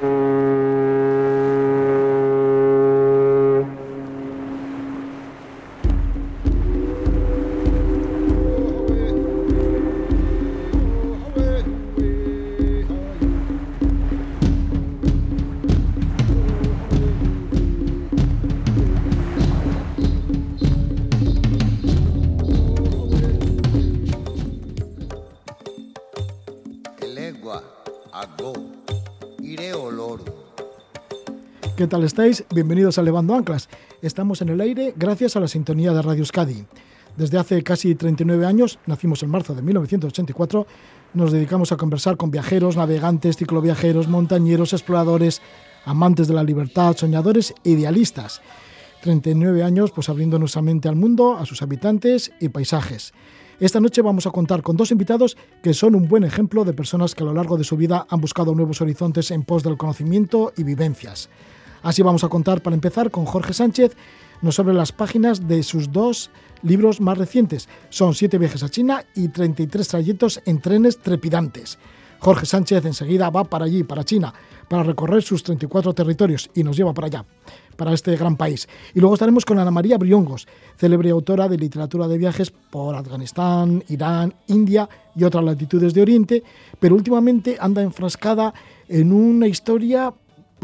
Mm-hmm. ¿Qué tal estáis? Bienvenidos a Levando Anclas. Estamos en el aire gracias a la sintonía de Radio Euskadi. Desde hace casi 39 años, nacimos en marzo de 1984, nos dedicamos a conversar con viajeros, navegantes, cicloviajeros, montañeros, exploradores, amantes de la libertad, soñadores idealistas. 39 años pues abriendo nuestra mente al mundo, a sus habitantes y paisajes. Esta noche vamos a contar con dos invitados que son un buen ejemplo de personas que a lo largo de su vida han buscado nuevos horizontes en pos del conocimiento y vivencias. Así vamos a contar para empezar con Jorge Sánchez, nos abre las páginas de sus dos libros más recientes. Son siete viajes a China y 33 trayectos en trenes trepidantes. Jorge Sánchez enseguida va para allí, para China, para recorrer sus 34 territorios y nos lleva para allá, para este gran país. Y luego estaremos con Ana María Briongos, célebre autora de literatura de viajes por Afganistán, Irán, India y otras latitudes de Oriente, pero últimamente anda enfrascada en una historia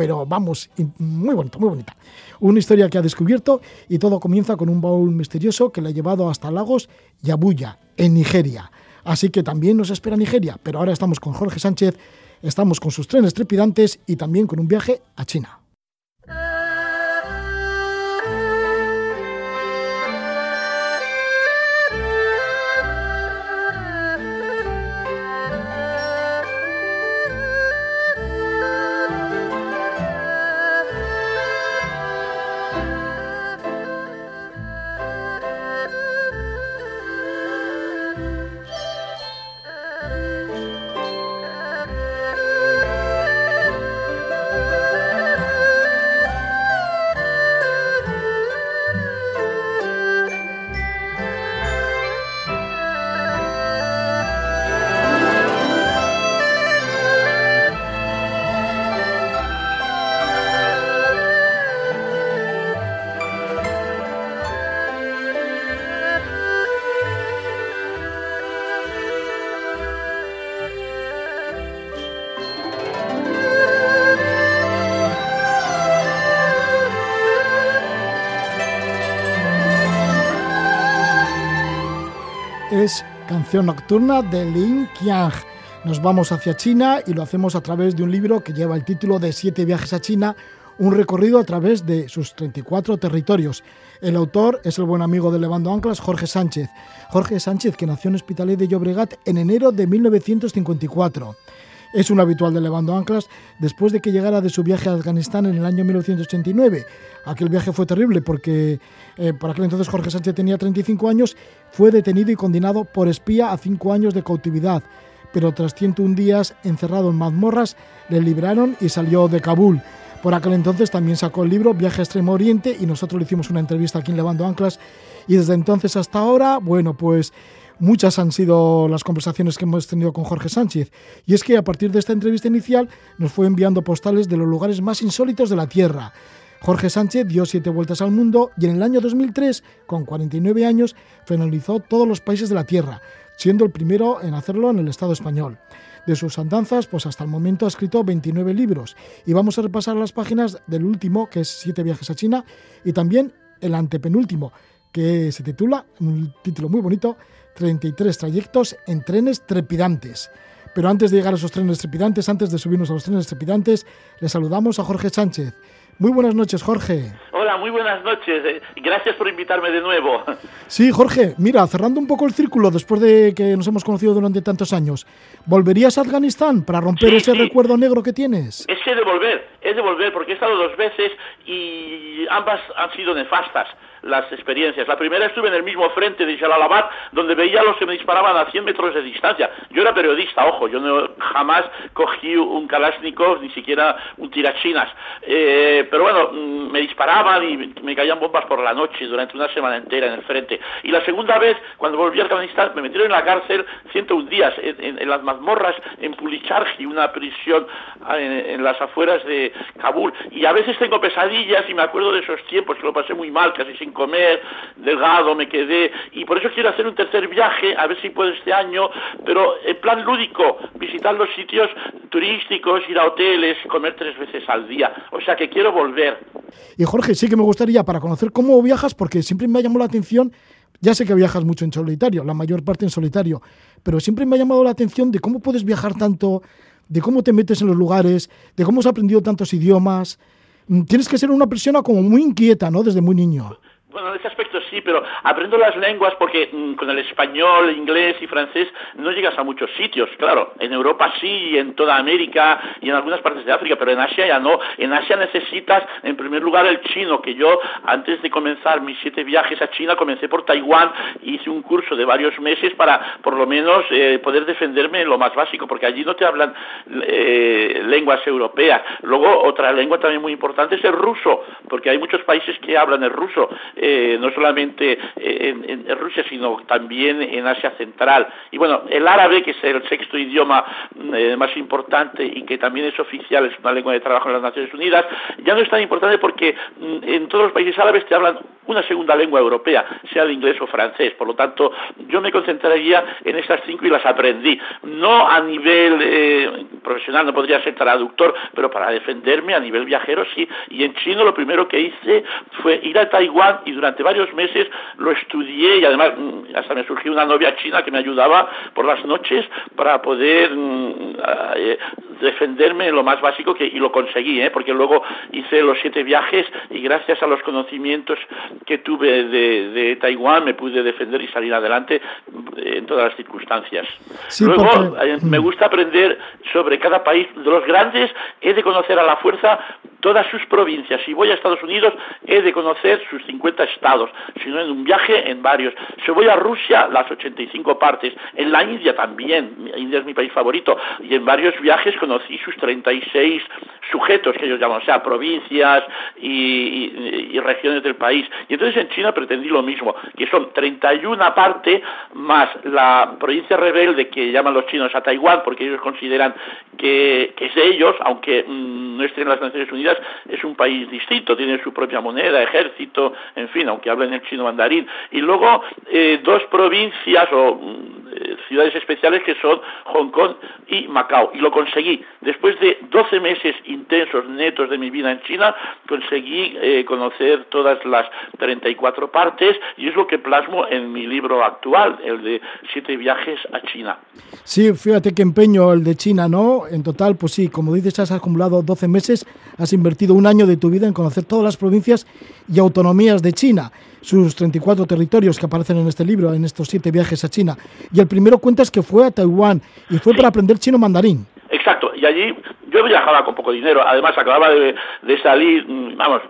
pero vamos, muy bonita, muy bonita. Una historia que ha descubierto y todo comienza con un baúl misterioso que le ha llevado hasta Lagos y Abuya, en Nigeria. Así que también nos espera Nigeria, pero ahora estamos con Jorge Sánchez, estamos con sus trenes trepidantes y también con un viaje a China. Canción Nocturna de Lin Qiang. Nos vamos hacia China y lo hacemos a través de un libro que lleva el título de Siete viajes a China, un recorrido a través de sus 34 territorios. El autor es el buen amigo de Levando Anclas, Jorge Sánchez. Jorge Sánchez, que nació en Hospitalet de Llobregat en enero de 1954. Es un habitual de Levando Anclas después de que llegara de su viaje a Afganistán en el año 1989. Aquel viaje fue terrible porque eh, por aquel entonces Jorge Sánchez tenía 35 años, fue detenido y condenado por espía a 5 años de cautividad. Pero tras 101 días encerrado en mazmorras, le liberaron y salió de Kabul. Por aquel entonces también sacó el libro Viaje a Extremo Oriente y nosotros le hicimos una entrevista aquí en Levando Anclas. Y desde entonces hasta ahora, bueno, pues Muchas han sido las conversaciones que hemos tenido con Jorge Sánchez, y es que a partir de esta entrevista inicial nos fue enviando postales de los lugares más insólitos de la Tierra. Jorge Sánchez dio siete vueltas al mundo y en el año 2003, con 49 años, finalizó todos los países de la Tierra, siendo el primero en hacerlo en el Estado español. De sus andanzas, pues hasta el momento ha escrito 29 libros y vamos a repasar las páginas del último, que es Siete viajes a China, y también el antepenúltimo, que se titula, un título muy bonito, 33 trayectos en trenes trepidantes. Pero antes de llegar a esos trenes trepidantes, antes de subirnos a los trenes trepidantes, le saludamos a Jorge Sánchez. Muy buenas noches, Jorge. Hola, muy buenas noches. Eh, gracias por invitarme de nuevo. Sí, Jorge, mira, cerrando un poco el círculo después de que nos hemos conocido durante tantos años, ¿volverías a Afganistán para romper ese recuerdo negro que tienes? Es de volver, es de volver, porque he estado dos veces y ambas han sido nefastas las experiencias. La primera estuve en el mismo frente de Jalalabad, donde veía a los que me disparaban a 100 metros de distancia. Yo era periodista, ojo, yo no, jamás cogí un Kalashnikov, ni siquiera un tirachinas. Eh, pero bueno, mm, me disparaban y me caían bombas por la noche durante una semana entera en el frente. Y la segunda vez, cuando volví a Afganistán, me metieron en la cárcel 101 días, en, las mazmorras, en Pulichargi, una prisión ah, en, las afueras de Kabul. Y a veces tengo pesadillas y me acuerdo de esos tiempos, que lo pasé muy mal, casi sin comer, delgado me quedé. Y por eso quiero hacer un tercer viaje, a ver si puedo este año, pero en plan lúdico, visitar los sitios turísticos, ir a hoteles, comer tres veces al día. O sea que quiero volver. Y Jorge, sí que me gustaría para conocer cómo viajas, porque siempre me ha llamado la atención, ya sé que viajas mucho en solitario, la mayor parte en solitario, pero siempre me ha llamado la atención de cómo puedes viajar tanto, de cómo te metes en los lugares, de cómo has aprendido tantos idiomas. Mm, tienes que ser una persona como muy inquieta, ¿no? Desde muy niño. Bueno, en ese aspecto sí, pero aprendo las lenguas porque mm, con el español, inglés y francés no llegas a muchos sitios. Claro, en Europa sí, en toda América y en algunas partes de África, pero en Asia ya no. En Asia necesitas, en primer lugar, el chino, que yo antes de comenzar mis siete viajes a China comencé por Taiwán, hice un curso de varios meses para por lo menos eh, poder defenderme en lo más básico, porque allí no te hablan eh, lenguas europeas. Luego, otra lengua también muy importante es el ruso, porque hay muchos países que hablan el ruso eh, no solamente en, Rusia, sino también en Asia Central. Y bueno, el árabe, que es el sexto idioma eh, más importante y que también es oficial, es una lengua de trabajo en las Naciones Unidas, ya no es tan importante porque mm, en todos los países árabes te hablan una segunda lengua europea, sea el inglés o francés. Por lo tanto, yo me concentraría en estas cinco y las aprendí. No a nivel eh, profesional, no podría ser traductor, pero para defenderme a nivel viajero sí. Y en chino lo primero que hice fue ir a Taiwán durante varios meses lo estudié y además mm, hasta me surgió una novia china que me ayudaba por las noches para poder mm, eh, defenderme en lo más básico que, y lo conseguí, ¿eh? porque luego hice los siete viajes y gracias a los conocimientos que tuve de, Taiwán me pude defender y salir adelante eh, en todas las circunstancias. luego me mm. gusta aprender sobre cada país. De los grandes he de conocer a la fuerza todas sus provincias. Si voy a Estados Unidos, he de conocer sus 50 estados, si no en un viaje, en varios. Si voy a Rusia, las 85 partes. En la India también, India es mi país favorito, y en varios viajes conocí sus 36 sujetos que ellos llaman, o sea, provincias y, regiones del país. Y entonces en China pretendí lo mismo, que son 31 partes más la provincia rebelde que llaman los chinos a Taiwán, porque ellos consideran que, es de ellos, aunque mm, no estén en las Naciones Unidas, es un país distinto, tiene su propia moneda, ejército, en fin, aunque hablen el chino mandarín. Y luego eh, dos provincias o mm, eh, ciudades especiales que son Hong Kong y Macao. Y lo conseguí. Después de 12 meses intensos, netos de mi vida en China, conseguí eh, conocer todas las 34 partes y es lo que plasmo en mi libro actual, el de Siete viajes a China. Sí, fíjate qué empeño el de China, ¿no? En total, pues sí, como dices, has acumulado 12 meses, has invertido un año de tu vida en conocer todas las provincias y autonomías de China, sus 34 territorios que aparecen en este libro, en estos siete viajes a China. Y el primero cuentas que fue a Taiwán y fue para aprender chino mandarín. Exacto, y allí yo viajaba con poco dinero, además acababa de, de salir, mm, vamos,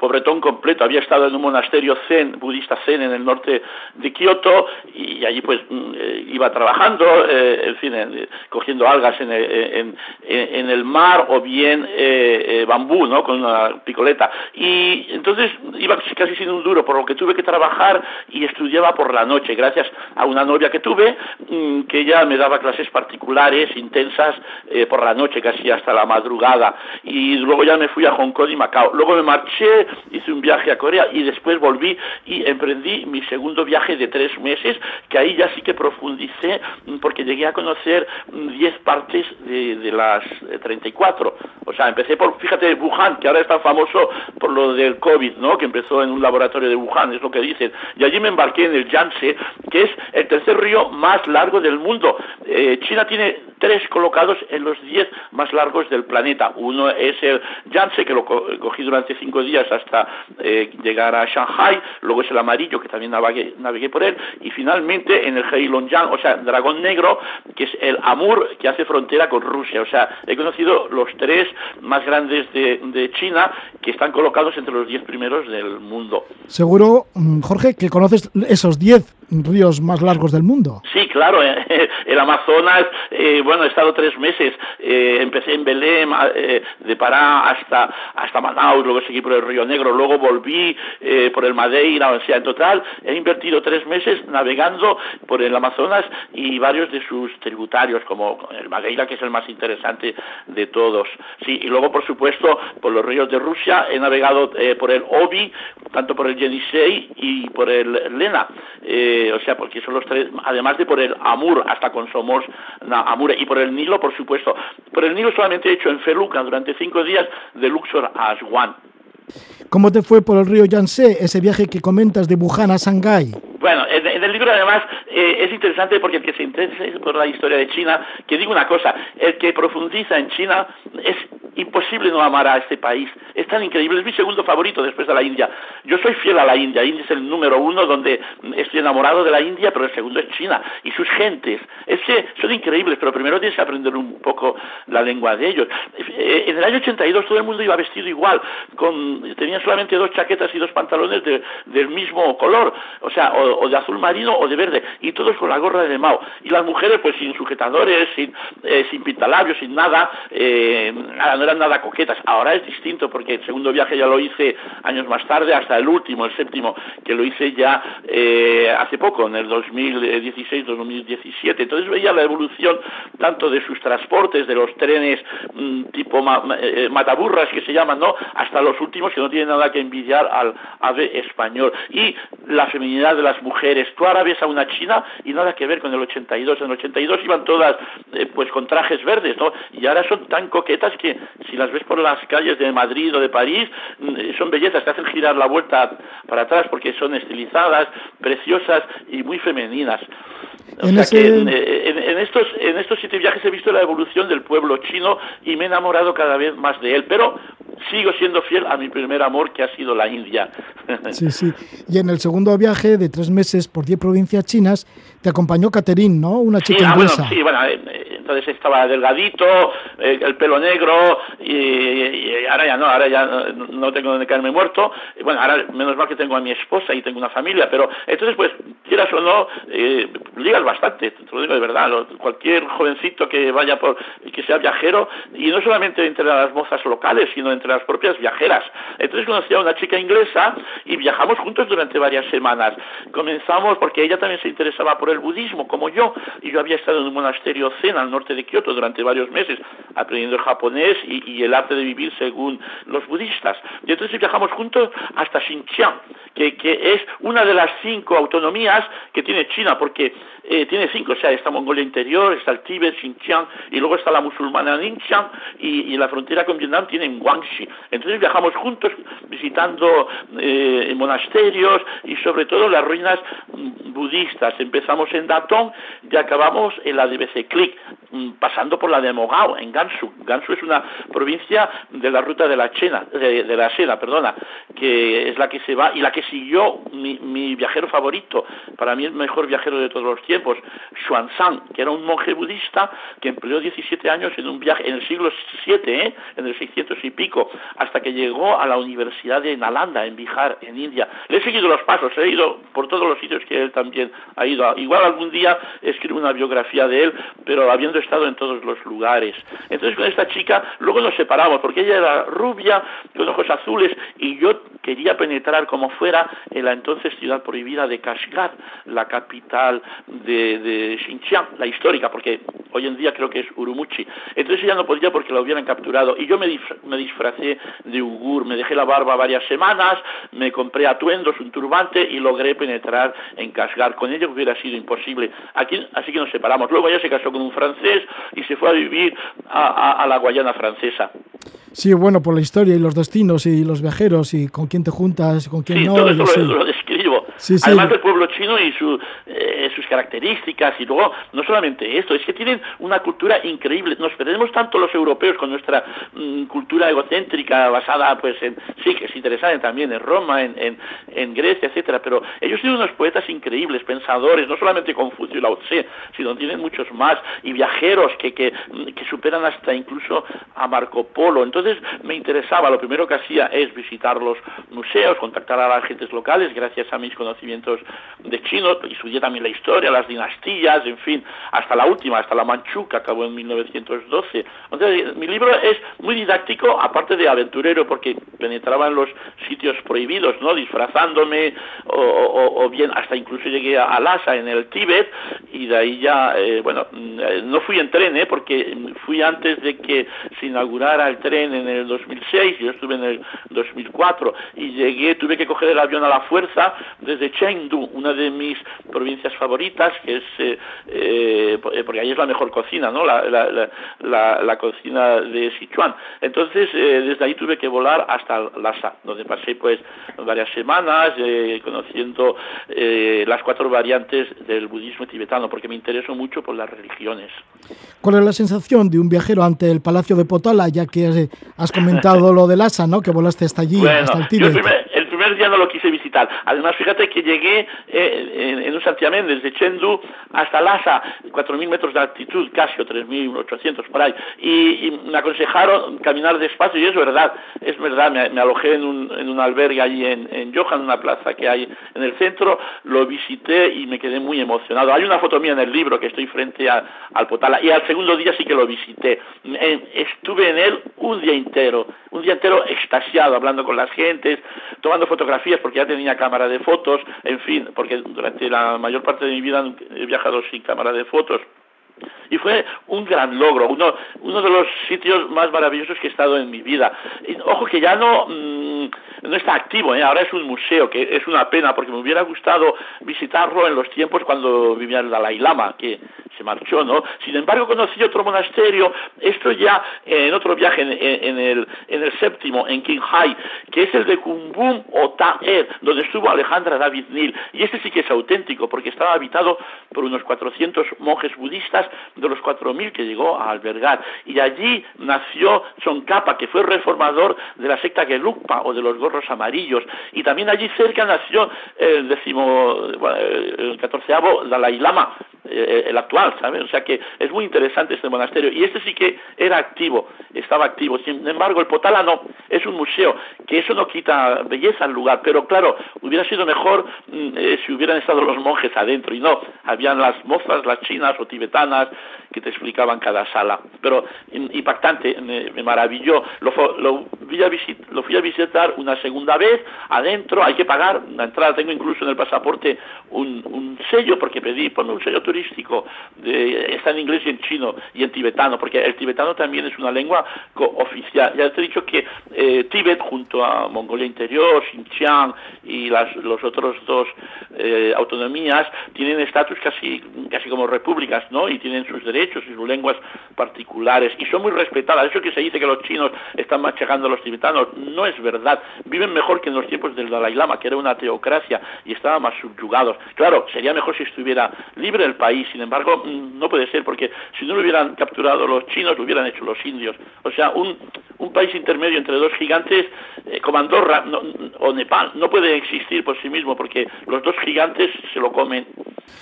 pobretón completo. Había estado en un monasterio zen, budista zen, en el norte de Kioto y allí pues mm, eh, iba trabajando, eh, en fin, cogiendo algas en, en, el mar o bien eh, bambú, ¿no? Con una picoleta. Y entonces iba casi sin un duro, por lo que tuve que trabajar y estudiaba por la noche, gracias a una novia que tuve, mm, que ella me daba clases particulares, intensas, por la noche, casi hasta la madrugada. Y luego ya me fui a Hong Kong y Macao. Luego me marché hice un viaje a Corea y después volví y emprendí mi segundo viaje de tres meses, que ahí ya sí que profundicé mm, porque llegué a conocer 10 mm, partes de, de las 34. Eh, o sea, empecé por, fíjate, Wuhan, que ahora es tan famoso por lo del COVID, ¿no? Que empezó en un laboratorio de Wuhan, es lo que dicen. Y allí me embarqué en el Yangtze, que es el tercer río más largo del mundo. Eh, China tiene tres colocados en los diez más largos del planeta. Uno es el Yangtze, que lo cogí durante cinco días hasta eh, llegar a Shanghai, luego es el amarillo, que también navegué, navegué por él, y finalmente en el Heilongjiang, o sea, Dragón Negro, que es el Amur, que hace frontera con Rusia. O sea, he conocido los tres más grandes de, de China, que están colocados entre los diez primeros del mundo. Seguro, mm, Jorge, que conoces esos diez ríos más largos del mundo. Sí, claro, el Amazonas, eh, bueno, he estado tres meses, eh, empecé en Belém, eh, de Pará hasta, hasta Manaus, luego seguí por el Río Negro, luego volví por el Madeira, o sea, en total he invertido tres meses navegando por el Amazonas y varios de sus tributarios, como el Madeira, que es el más interesante de todos. Sí, y luego, por supuesto, por los ríos de Rusia, he navegado por el Obi, tanto por el Yenisei y por el Lena, o sea, porque son los tres, además de por el Amur, hasta con Somos, Amur, y por el Nilo, por supuesto. Por el Nilo solamente he hecho en Feluca durante cinco días de Luxor a Aswan. ¿Cómo te fue por el río Yangtze, ese viaje que comentas de Wuhan a Shanghái? Bueno, en, el libro además eh, es interesante porque el que se interese por la historia de China, que digo una cosa, el que profundiza en China es imposible no amar a este país. Es tan increíble, es mi segundo favorito después de la India. Yo soy fiel a la India, India es el número uno donde estoy enamorado de la India, pero el segundo es China y sus gentes. Es que son increíbles, pero primero tienes que aprender un poco la lengua de ellos. Eh, en el año 82 todo el mundo iba vestido igual, con, tenía solamente dos chaquetas y dos pantalones del mismo color, o sea, o, de azul marino o de verde, y todos con la gorra de Mao. Y las mujeres pues sin sujetadores, sin, eh, sin pintalabios, sin nada, eh, eran nada coquetas. Ahora es distinto porque el segundo viaje ya lo hice años más tarde, hasta el último, el séptimo, que lo hice ya eh, hace poco, en el 2016-2017. Entonces veía la evolución tanto de sus transportes, de los trenes mm, tipo eh, mataburras que se llaman, ¿no? Hasta los últimos que no tienen nada que envidiar al ave español. Y la feminidad de las mujeres. Tú ahora ves a una china y nada que ver con el 82. En el 82 iban todas eh, pues con trajes verdes, ¿no? Y ahora son tan coquetas que si las ves por las calles de Madrid o de París, mm, son bellezas, te hacen girar la vuelta para atrás porque son estilizadas, preciosas y muy femeninas. O sea que en, estos, en estos siete viajes he visto la evolución del pueblo chino y me he enamorado cada vez más de él, pero sigo siendo fiel a mi primer amor que ha sido la India. Sí, sí. Y en el segundo viaje de tres meses por diez provincias chinas, te acompañó Catherine, ¿no? Una chica ah, inglesa. sí, bueno, eh, entonces estaba delgadito, eh, el pelo negro, y, ahora ya no, ahora ya no tengo donde caerme muerto. Bueno, ahora menos mal que tengo a mi esposa y tengo una familia, pero entonces pues, quieras o no, eh, ligas bastante, te lo digo de verdad, cualquier jovencito que vaya por, que sea viajero, y no solamente entre las mozas locales, sino entre las propias viajeras. Entonces conocí a una chica inglesa y viajamos juntos durante varias semanas. Comenzamos porque ella también se interesaba por el budismo, como yo, y yo había estado en un monasterio zen al norte de Kioto durante varios meses, aprendiendo el japonés y, el arte de vivir según los budistas. Y entonces viajamos juntos hasta Xinjiang, que, que es una de las cinco autonomías que tiene China, porque eh, tiene cinco, o sea, está Mongolia Interior, está el Tíbet, Xinjiang, y luego está la musulmana Ningxiang, y, la frontera con Vietnam tiene Guangxi. Entonces viajamos juntos visitando eh, monasterios y sobre todo las ruinas budistas. Empezamos en Datong y acabamos en la de Beceklik, mm, pasando por la de Mogao, en Gansu. Gansu es una provincia de la ruta de la Chena, de, la Seda, perdona, que es la que se va y la que siguió mi, viajero favorito, para mí el mejor viajero de todos los tiempos, Xuanzang, que era un monje budista que empleó 17 años en un viaje en el siglo VII, ¿eh? en el 600 y pico, hasta que llegó a la Universidad de Nalanda, en Bihar, en India. Le he seguido los pasos, he ido por todos los sitios que él también ha ido. Igual algún día escribo una biografía de él, pero habiendo estado en todos los lugares. Entonces con esta chica luego nos separamos, porque ella era rubia, con ojos azules, y yo quería penetrar como fuera en la entonces ciudad prohibida de Kashgar, la capital de, Xinjiang, la histórica, porque hoy en día creo que es Urumqi. Entonces ella no podía porque la hubieran capturado, y yo me, disfracé de ugur, me dejé la barba varias semanas, me compré atuendos, un turbante y logré penetrar en Kashgar. Con ella hubiera sido imposible. Aquí, así que nos separamos. Luego ella se casó con un francés y se fue a vivir a, la Guayana francesa. Sí, bueno, por la historia y los destinos y los viajeros y con quién te juntas, con quién no. Todo eso lo, describo. Además del pueblo chino y su, eh, sus características y luego no solamente esto, es que tienen una cultura increíble. Nos perdemos tanto los europeos con nuestra mm, cultura egocéntrica basada pues en sí que es interesante también en Roma, en, en, en Grecia, etcétera, pero ellos tienen unos poetas increíbles, pensadores, no solamente Confucio y Lao Tse, sino tienen muchos más y viajeros que, que, que superan hasta incluso a Marco Polo. Entonces me interesaba, lo primero que hacía es visitar los museos, contactar a las gentes locales, gracias a mis conocimientos de chino, estudié también la historia, las dinastías, en fin, hasta la última, hasta la Manchu, que acabó en 1912. Entonces, mi libro es muy didáctico, aparte de aventurero, porque penetraba en los sitios prohibidos, ¿no? Disfrazándome, o, bien hasta incluso llegué a Lhasa, en el Tíbet, y de ahí ya, eh, bueno, mm, no fui en tren, ¿eh? Porque fui antes de que se inaugurara el tren en el 2006, yo estuve en el 2004, y llegué, tuve que coger el avión a la fuerza Chengdu, una de mis provincias favoritas, que es, eh, eh, porque ahí es la mejor cocina, ¿no? La, la, la, cocina de Sichuan. Entonces, eh, desde ahí tuve que volar hasta Lhasa, donde pasé pues varias semanas conociendo las cuatro variantes del budismo tibetano, porque me intereso mucho por las religiones. ¿Cuál es la sensación de un viajero ante el Palacio de Potala, ya que has comentado lo de Lhasa, ¿no? Que volaste hasta allí, hasta el Tíbet? Primer día no lo quise visitar. Además, fíjate que llegué eh, en, un santiamén desde Chengdu hasta Lhasa, 4.000 metros de altitud, casi o 3.800 por ahí, y, me aconsejaron caminar despacio y es verdad, es verdad, me, alojé en un, en un albergue allí en, en Johan, una plaza que hay en el centro, lo visité y me quedé muy emocionado. Hay una foto mía en el libro que estoy frente al Potala y al segundo día sí que lo visité. estuve en él un día entero, un día entero extasiado, hablando con las gentes, tomando fotografías porque ya tenía cámara de fotos, en fin, porque durante la mayor parte de mi vida he viajado sin cámara de fotos y fue un gran logro, uno, uno de los sitios más maravillosos que he estado en mi vida. Ojo que ya no, mm, no está activo, ¿eh? ahora es un museo, que es una pena porque me hubiera gustado visitarlo en los tiempos cuando vivía el Dalai Lama, que se marchó, ¿no? Sin embargo, conocí otro monasterio, esto ya en otro viaje en, el, en el séptimo, en Qinghai, que es el de Kumbum o Ta'er, donde estuvo Alejandra David Nil. Y este sí que es auténtico, porque estaba habitado por unos 400 monjes budistas de los 4.000 que llegó a albergar. Y allí nació Tsongkhapa, que fue reformador de la secta Gelugpa o de los gorros amarillos. Y también allí cerca nació el décimo, el catorceavo Dalai Lama, eh, el actual, ¿sabes? O sea que es muy interesante este monasterio. Y este sí que era activo, estaba activo. Sin embargo, el Potala no, es un museo, que eso no quita belleza al lugar. Pero claro, hubiera sido mejor mm, eh, si hubieran estado los monjes adentro. Y no, habían las mozas, las chinas o tibetanas, que te explicaban cada sala. Pero impactante, me, maravilló. Lo, lo, fui a lo fui a visitar una segunda vez, adentro, hay que pagar la entrada. Tengo incluso en el pasaporte un, un sello, porque pedí, ponme un sello turístico, de, está en inglés y en chino y en tibetano, porque el tibetano también es una lengua oficial. Ya te he dicho que eh, Tíbet, junto a Mongolia Interior, Xinjiang y las los otros dos eh, autonomías, tienen estatus casi, casi como repúblicas, ¿no? Y tienen sus derechos y sus lenguas particulares y son muy respetadas. Eso que se dice que los chinos están machacando a los tibetanos no es verdad. Viven mejor que en los tiempos del Dalai Lama, que era una teocracia y estaban más subyugados. Claro, sería mejor si estuviera libre el país, sin embargo, mm, no puede ser porque si no lo hubieran capturado los chinos, lo hubieran hecho los indios. O sea, un, un país intermedio entre dos gigantes eh, como Andorra o Nepal no puede existir por sí mismo porque los dos gigantes se lo comen.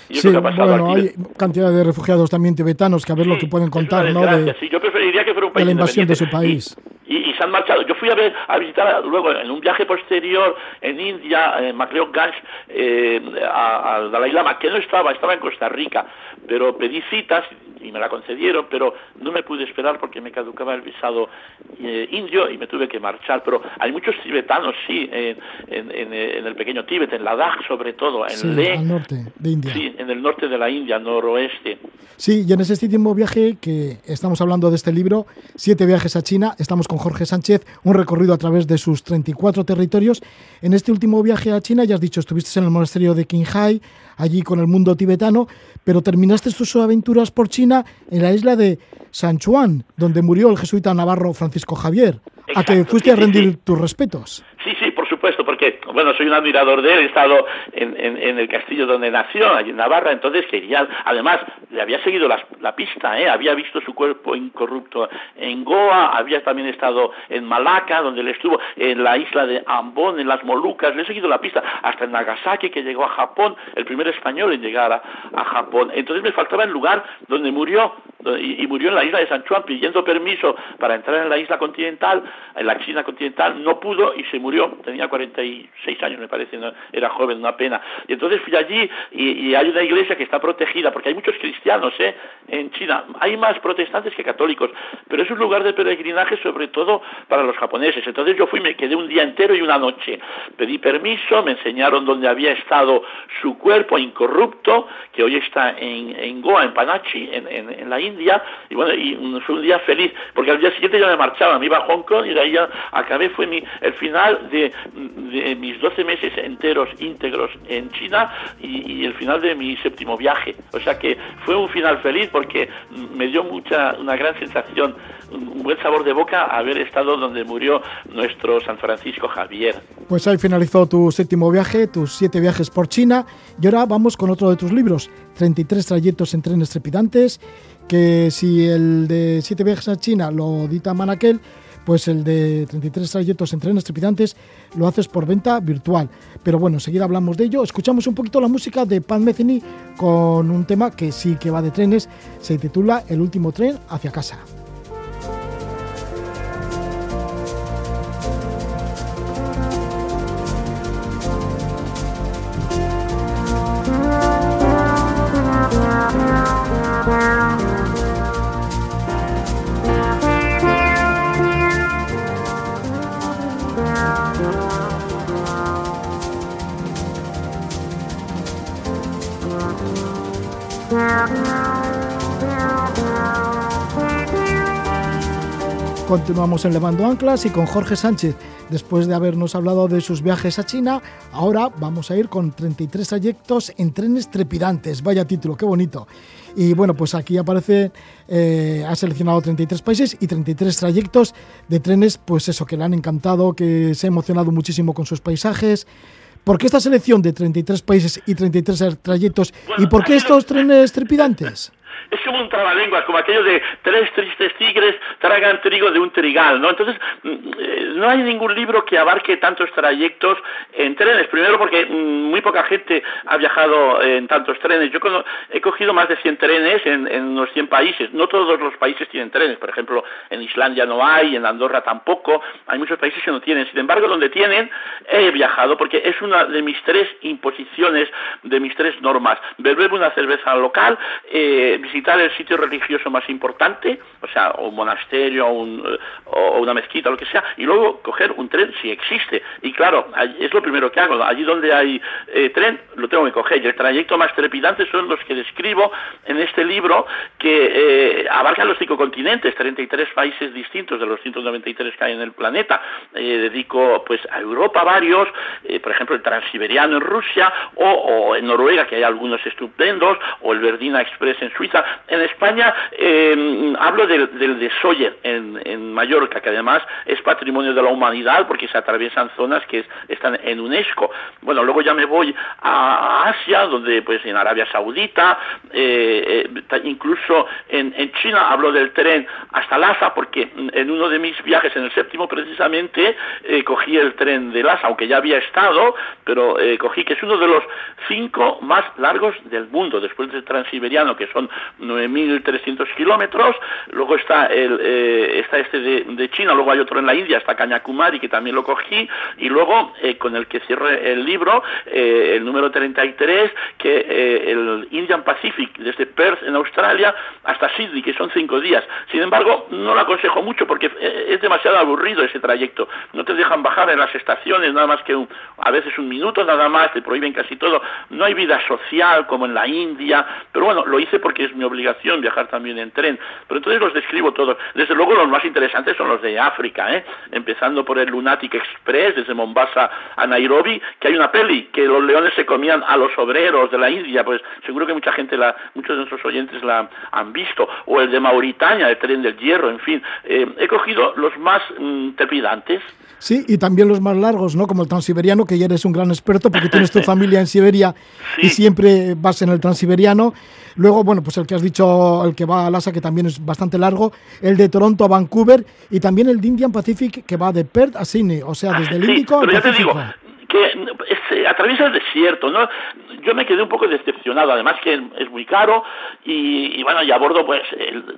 sí, bueno, hay cantidad de refugiados también tibetanos que a ver lo que pueden contar, ¿no? De, yo preferiría que fuera un país la invasión de su país. Y, se han marchado. Yo fui a ver a visitar luego en un viaje posterior en India, en MacLeod Ganj, eh, al Dalai Lama, que no estaba, estaba en Costa Rica, pero pedí citas y me la concedieron, pero no me pude esperar porque me caducaba el visado eh, indio y me tuve que marchar. Pero hay muchos tibetanos, sí, en, en, el pequeño Tíbet, en Ladakh sobre todo, en sí, al norte de India. Sí, en el norte de la India, noroeste. Sí, y en ese último viaje que estamos hablando de este libro, Siete viajes a China, estamos con Jorge Sánchez, un recorrido a través de sus 34 territorios. En este último viaje a China, ya has dicho, estuviste en el monasterio de Qinghai, allí con el mundo tibetano, pero terminaste tus aventuras por China en la isla de San Juan, donde murió el jesuita navarro Francisco Javier, a que fuiste a rendir tus respetos. Sí, supuesto porque, bueno, soy un admirador de él, he estado en, en, el castillo donde nació, allí en Navarra, entonces quería, además, le había seguido la, pista, ¿eh? había visto su cuerpo incorrupto en Goa, había también estado en Malaca, donde él estuvo, en la isla de Ambon, en las Molucas, le he seguido la pista, hasta en Nagasaki, que llegó a Japón, el primer español en llegar a, Japón. Entonces me faltaba el lugar donde murió, y, murió en la isla de San Juan pidiendo permiso para entrar en la isla continental, en la China continental, no pudo y se murió, tenía 46 años me parece, era joven, una pena. Y entonces fui allí y, hay una iglesia que está protegida, porque hay muchos cristianos ¿eh? en China, hay más protestantes que católicos, pero es un lugar de peregrinaje sobre todo para los japoneses. Entonces yo fui, me quedé un día entero y una noche, pedí permiso, me enseñaron dónde había estado su cuerpo incorrupto, que hoy está en, en Goa, en Panachi, en, en, la India, y bueno, y fue un día feliz, porque al día siguiente ya me marchaba, me iba a Hong Kong y de ahí ya acabé, fue mi, el final de, de mis 12 meses enteros íntegros en China y, el final de mi séptimo viaje. O sea que fue un final feliz porque me dio mucha, una gran sensación, un buen sabor de boca haber estado donde murió nuestro San Francisco Javier. Pues ahí finalizó tu séptimo viaje, tus siete viajes por China y ahora vamos con otro de tus libros, 33 trayectos en trenes trepidantes, que si el de siete viajes a China lo dita Manaquel, pues el de 33 trayectos en trenes trepidantes lo haces por venta virtual. Pero bueno, enseguida hablamos de ello. Escuchamos un poquito la música de Pan Metheny con un tema que sí que va de trenes. Se titula El último tren hacia casa. Continuamos en Levando Anclas y con Jorge Sánchez. Después de habernos hablado de sus viajes a China, ahora vamos a ir con 33 trayectos en trenes trepidantes. Vaya título, qué bonito. Y bueno, pues aquí aparece, eh, ha seleccionado 33 países y 33 trayectos de trenes, pues eso, que le han encantado, que se ha emocionado muchísimo con sus paisajes. ¿Por qué esta selección de 33 países y 33 trayectos? ¿Y por qué estos trenes trepidantes? Es como un trabalenguas, como aquello de tres tristes tigres tragan trigo de un trigal, ¿no? Entonces, mm, eh, no hay ningún libro que abarque tantos trayectos en trenes. Primero porque mm, muy poca gente ha viajado en tantos trenes. Yo he cogido más de 100 trenes en, unos 100 países. No todos los países tienen trenes. Por ejemplo, en Islandia no hay, en Andorra tampoco. Hay muchos países que no tienen. Sin embargo, donde tienen, he viajado porque es una de mis tres imposiciones, de mis tres normas. Beber una cerveza local, eh, el sitio religioso más importante, o sea, un monasterio o, eh, o una mezquita o lo que sea, y luego coger un tren si existe. Y claro, es lo primero que hago. Allí donde hay eh, tren, lo tengo que coger. Y el trayecto más trepidante son los que describo en este libro que eh, abarcan los cinco continentes, 33 países distintos de los 193 que hay en el planeta. dedico pues a Europa varios, por ejemplo el transiberiano en Rusia, o, en Noruega, que hay algunos estupendos, o el Verdina Express en Suiza. En España eh, hablo del, de Soller en, en, Mallorca, que además es patrimonio de la humanidad porque se atraviesan zonas que están en UNESCO. Bueno, luego ya me voy a Asia, donde pues en Arabia Saudita, eh, eh, incluso en, en, China hablo del tren hasta Lhasa, porque en uno de mis viajes, en el séptimo precisamente, eh, cogí el tren de Lhasa, aunque ya había estado, pero cogí que es uno de los cinco más largos del mundo, después del transiberiano, que son 9.300 kilómetros, luego está, el, eh, está este de, China, luego hay otro en la India, está Kanyakumari, que también lo cogí, y luego eh, con el que cierre el libro, eh, el número 33, que el Indian Pacific, desde Perth en Australia hasta Sydney, que son cinco días. Sin embargo, no lo aconsejo mucho porque es demasiado aburrido ese trayecto. No te dejan bajar en las estaciones, nada más que a veces un minuto, nada más, te prohíben casi todo. No hay vida social como en la India, pero bueno, lo hice porque es mi obligación viajar también en tren. Pero entonces los describo todos. Desde luego los más interesantes son los de África, ¿eh? empezando por el Lunatic Express desde Mombasa a Nairobi, que hay una peli que los leones se comían a los obreros de la India, pues seguro que mucha gente, la, muchos de nuestros oyentes la han visto, o el de Mauritania, el tren del hierro, en fin, eh, he cogido los más mm, trepidantes. Sí, y también los más largos, ¿no? Como el transiberiano, que ya eres un gran experto porque tienes tu familia en Siberia y siempre vas en el transiberiano. Luego, bueno, pues el que has dicho, el que va a Lhasa, que también es bastante largo, el de Toronto a Vancouver y también el de Indian Pacific, que va de Perth a Sydney, o sea, desde el Índico al Pacífico que se atraviesa el desierto, ¿no? Yo me quedé un poco decepcionado, además que es muy caro y, bueno, y a bordo pues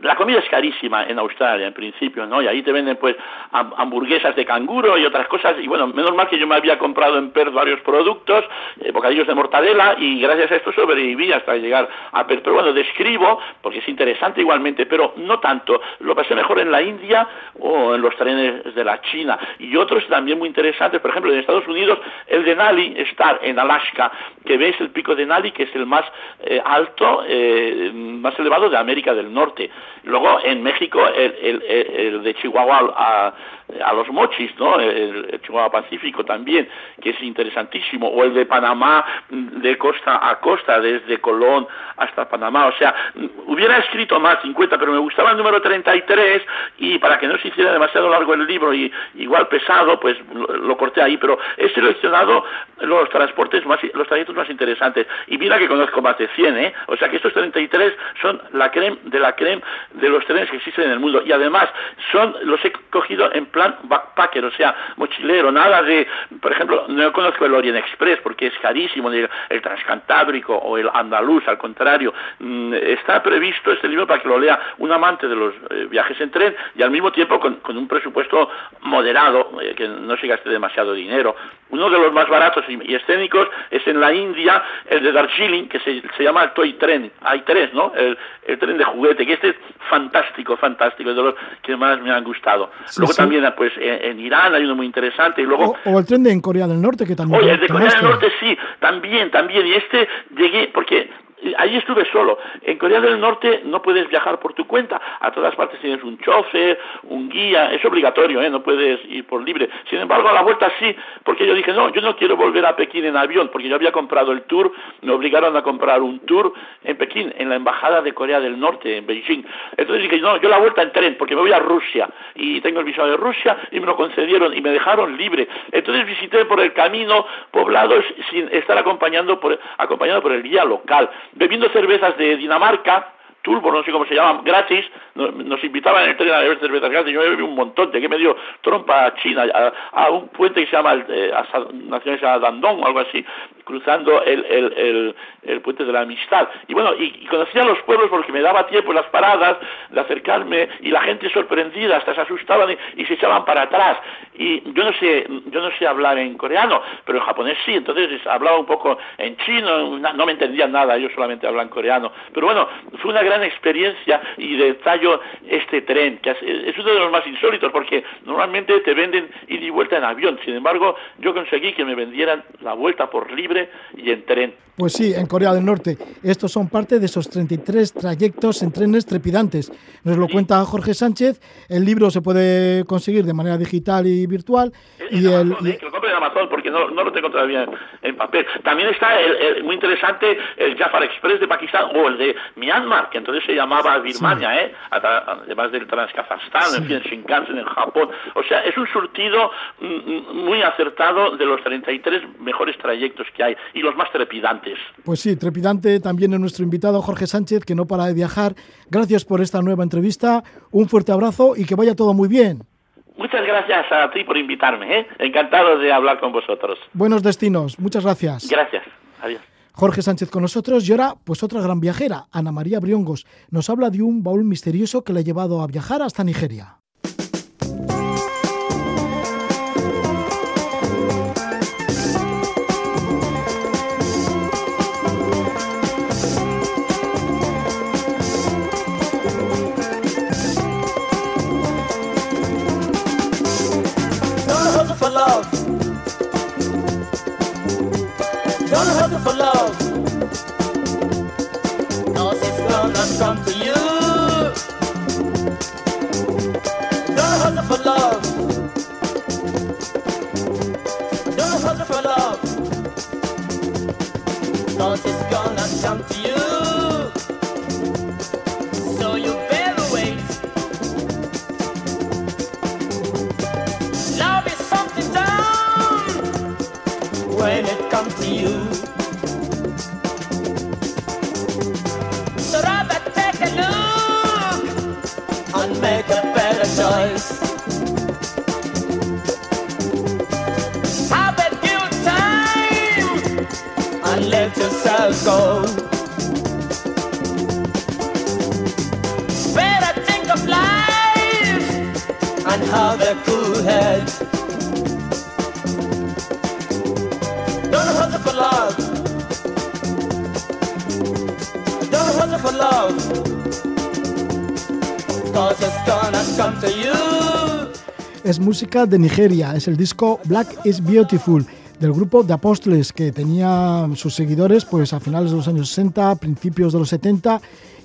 la comida es carísima en Australia en principio, ¿no? Y ahí te venden pues hamburguesas de canguro y otras cosas y bueno, menos mal que yo me había comprado en Perth varios productos, eh, bocadillos de mortadela y gracias a esto sobreviví hasta llegar a Perth. Pero bueno, describo porque es interesante igualmente, pero no tanto. Lo pasé mejor en la India o en los trenes de la China y otros también muy interesantes, por ejemplo, en Estados Unidos el de Nali, estar en Alaska, que ves el pico de Nali, que es el más eh, alto, eh, más elevado de América del Norte. Luego en México el, de Chihuahua a, a, los Mochis, ¿no? El, Chihuahua Pacífico también, que es interesantísimo. O el de Panamá de costa a costa, desde Colón hasta Panamá. O sea, hubiera escrito más 50, pero me gustaba el número 33 y para que no se hiciera demasiado largo el libro y igual pesado, pues lo, corté ahí. Pero he seleccionado los transportes más, los trayectos más interesantes. Y mira que conozco más de 100, ¿eh? O sea que estos 33 son la creme de la creme de los trenes que existen en el mundo. Y además, son los he cogido en plan backpacker, o sea, mochilero, nada de, por ejemplo, no conozco el Orient Express porque es carísimo, el, Transcantábrico o el Andaluz, al contrario. Mm, está previsto este libro para que lo lea un amante de los eh, viajes en tren y al mismo tiempo con, un presupuesto moderado, eh, que no se gaste demasiado dinero. Uno de los más baratos y, escénicos es en la India, el de Darjeeling, que se, llama el Toy Tren. Hay tres, ¿no? El, tren de juguete, que este es fantástico, fantástico, es de los que más me han gustado. luego también, pues, en, Irán hay uno muy interesante. y luego O, el tren de en Corea del Norte, que también... Oye, el de Corea del Norte sí, también, también. Y este llegué, porque Ahí estuve solo. En Corea del Norte no puedes viajar por tu cuenta. A todas partes tienes un chofer, un guía. Es obligatorio, ¿eh? no puedes ir por libre. Sin embargo, a la vuelta sí, porque yo dije, no, yo no quiero volver a Pekín en avión, porque yo había comprado el tour, me obligaron a comprar un tour en Pekín, en la Embajada de Corea del Norte, en Beijing. Entonces dije, no, yo la vuelta en tren, porque me voy a Rusia y tengo el visado de Rusia y me lo concedieron y me dejaron libre. Entonces visité por el camino poblados sin estar acompañando por, acompañado por el guía local bebiendo cervezas de Dinamarca, Turbo, no sé cómo se llaman, gratis, nos invitaban en el tren a beber cervezas gratis, yo bebí un montón, de que me dio trompa a China, a, un puente que se llama, eh, nación se llama Dandong o algo así, cruzando el, el, el, puente de la amistad. Y bueno, y, conocía los pueblos porque me daba tiempo en las paradas de acercarme y la gente sorprendida, hasta se asustaban y, se echaban para atrás. Y yo no sé, yo no sé hablar en coreano, pero en japonés sí, entonces hablaba un poco en chino, no, me entendían nada, yo solamente hablaba en coreano. Pero bueno, fue una gran experiencia y detallo este tren, que es uno de los más insólitos porque normalmente te venden ida y vuelta en avión. Sin embargo, yo conseguí que me vendieran la vuelta por libre y en tren. Pues sí, en Corea del Norte. Estos son parte de esos 33 trayectos en trenes trepidantes. Nos lo cuenta Jorge Sánchez. El libro se puede conseguir de manera digital y virtual. y el, ¿eh? que lo compre en Amazon porque no, no, lo tengo todavía en papel. También está el, muy interesante el Jafar Express de Pakistán o el de Myanmar, que entonces se llamaba Birmania, ¿eh? además del Transkazajstán, en fin, Shinkansen en Japón. O sea, es un surtido mm, mm, muy acertado de los 33 mejores trayectos que hay y los más trepidantes. Pues sí, trepidante también es nuestro invitado Jorge Sánchez, que no para de viajar. Gracias por esta nueva entrevista, un fuerte abrazo y que vaya todo muy bien. Muchas gracias a ti por invitarme, ¿eh? encantado de hablar con vosotros. Buenos destinos, muchas gracias. Gracias, adiós. Jorge Sánchez con nosotros y ahora pues otra gran viajera, Ana María Briongos, nos habla de un baúl misterioso que le ha llevado a viajar hasta Nigeria. Don't hustle for love. Cause it's gonna come to you. Don't hustle for love. Don't hustle for love. Cause it's gonna come to you. It's. Es música de Nigeria, es el disco Black is Beautiful del grupo de Apóstoles que tenía sus seguidores pues a finales de los años 60, principios de los 70